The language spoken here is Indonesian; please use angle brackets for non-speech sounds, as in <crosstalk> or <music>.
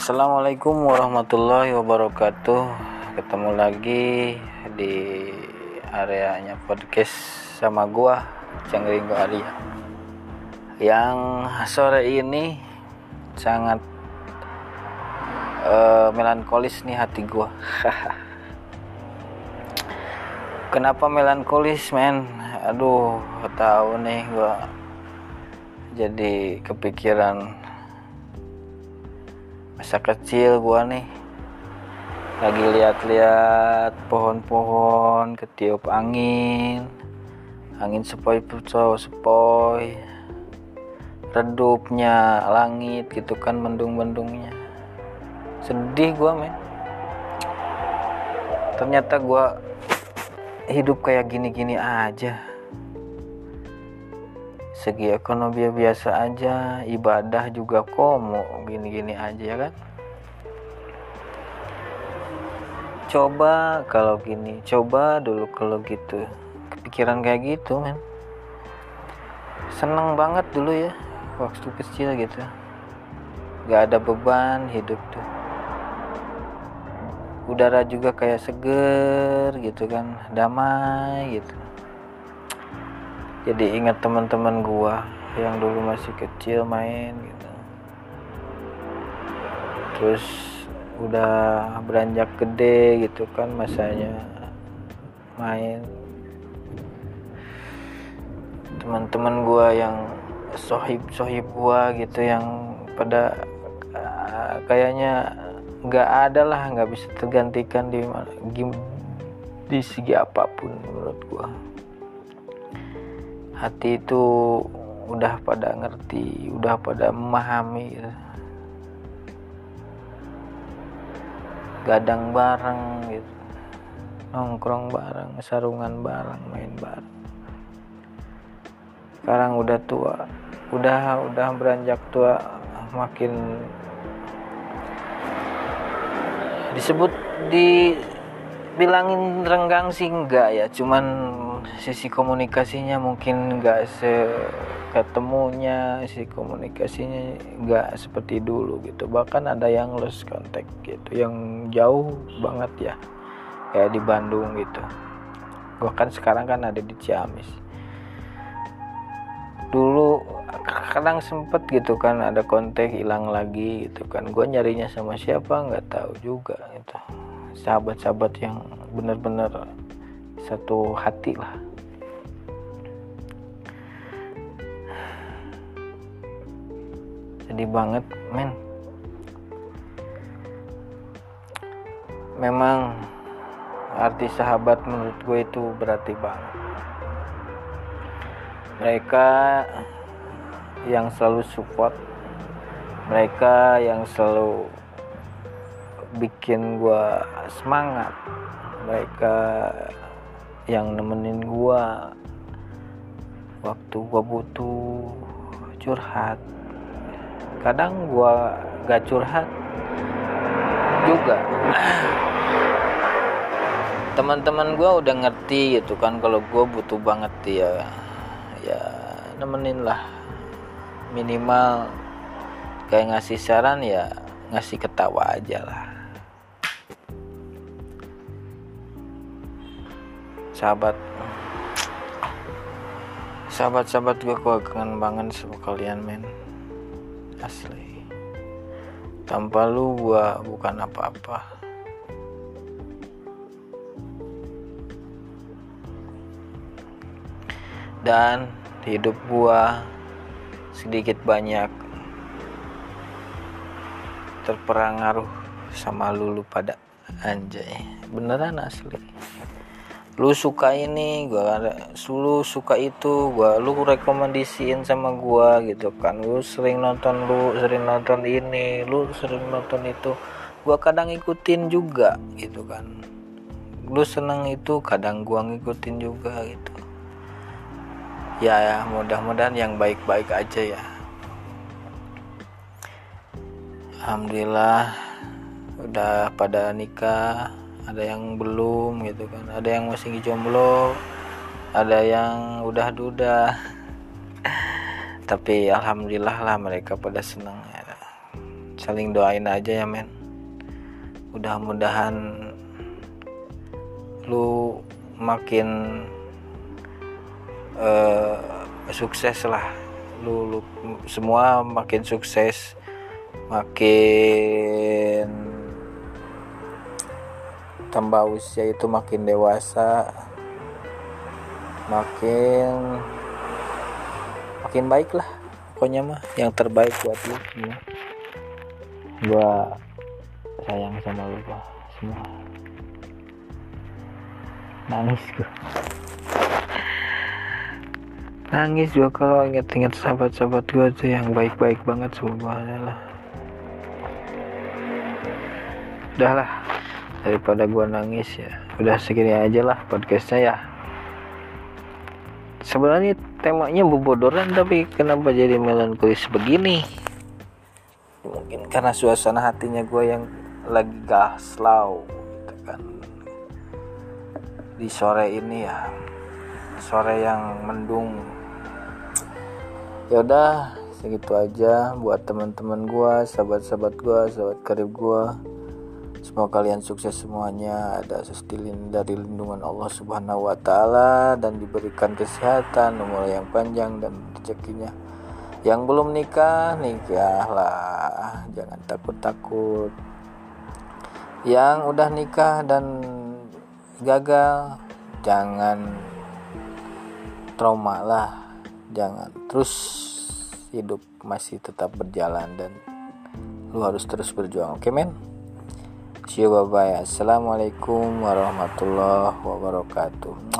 Assalamualaikum warahmatullahi wabarakatuh. Ketemu lagi di areanya podcast sama gua Cangringo Arya Yang sore ini sangat uh, melankolis nih hati gua. <laughs> Kenapa melankolis men? Aduh tahu nih gua. Jadi kepikiran masa kecil gua nih. Lagi lihat-lihat pohon-pohon ketiup angin. Angin sepoi sepoi. Redupnya langit gitu kan mendung-mendungnya. Sedih gua men. Ternyata gua hidup kayak gini-gini aja segi ekonomi biasa aja ibadah juga komo gini-gini aja ya kan? Coba kalau gini coba dulu kalau gitu. Kepikiran kayak gitu men. Seneng banget dulu ya waktu kecil gitu. Gak ada beban hidup tuh. Udara juga kayak seger gitu kan damai gitu jadi ingat teman-teman gua yang dulu masih kecil main gitu. Terus udah beranjak gede gitu kan masanya main. Teman-teman gua yang sohib sohib gua gitu yang pada uh, kayaknya nggak ada lah nggak bisa tergantikan di di segi apa pun menurut gua hati itu udah pada ngerti udah pada memahami. Gadang bareng gitu. Nongkrong bareng sarungan bareng main bareng. Sekarang udah tua udah udah beranjak tua makin disebut di bilangin renggang sih enggak ya cuman sisi komunikasinya mungkin enggak se ketemunya sisi komunikasinya enggak seperti dulu gitu. Bahkan ada yang lost contact gitu yang jauh banget ya kayak di Bandung gitu. Gua kan sekarang kan ada di Ciamis. Dulu kadang sempet gitu kan ada kontak hilang lagi gitu kan. Gue nyarinya sama siapa nggak tahu juga gitu. Sahabat-sahabat yang benar-benar satu hati lah. Sedih banget men. Memang arti sahabat menurut gue itu berarti banget. Mereka yang selalu support mereka yang selalu bikin gua semangat mereka yang nemenin gua waktu gua butuh curhat. Kadang gua gak curhat juga. Teman-teman gua udah ngerti gitu kan kalau gua butuh banget dia ya nemenin lah. Minimal kayak ngasih saran ya ngasih ketawa aja lah sahabat. Sahabat-sahabat gue gue kangen banget sama kalian men. Asli. Tanpa lu gue bukan apa-apa. Dan hidup gua sedikit banyak terperangaruh sama lulu pada anjay. Beneran asli lu suka ini gua lu suka itu gua lu rekomendasiin sama gua gitu kan. Lu sering nonton lu sering nonton ini lu sering nonton itu. Gua kadang ngikutin juga gitu kan. Lu seneng itu kadang gua ngikutin juga gitu. Ya, ya mudah-mudahan yang baik-baik aja ya. Alhamdulillah udah pada nikah ada yang belum gitu kan. Ada yang masih jomblo ada yang udah duda. <laughs> Tapi alhamdulillah lah mereka pada senang ya. Saling doain aja ya men. Mudah-mudahan lu makin uh, sukses lah. Lu, lu semua makin sukses makin tambah usia itu makin dewasa makin makin baik lah pokoknya mah yang terbaik buat lu semua. Gua sayang sama lu semua. Nangis gua. Nangis juga kalau inget-inget sahabat-sahabat gue tuh yang baik-baik banget semuanya lah udahlah daripada gue nangis ya. Udah segini aja lah podcastnya ya. Sebenarnya temanya bobodoran tapi kenapa jadi melankolis begini? Mungkin karena suasana hatinya gue yang lagi gaslau gitu kan. Di sore ini ya. Sore yang mendung. Ya udah segitu aja buat teman-teman gua sahabat-sahabat gua sahabat karib gua semoga kalian sukses semuanya ada sestilin dari lindungan Allah Subhanahu wa taala dan diberikan kesehatan umur yang panjang dan rezekinya. Yang belum nikah nikahlah. Jangan takut-takut. Yang udah nikah dan gagal jangan trauma lah. Jangan. Terus hidup masih tetap berjalan dan lu harus terus berjuang. Oke okay, men bye bye assalamualaikum warahmatullahi wabarakatuh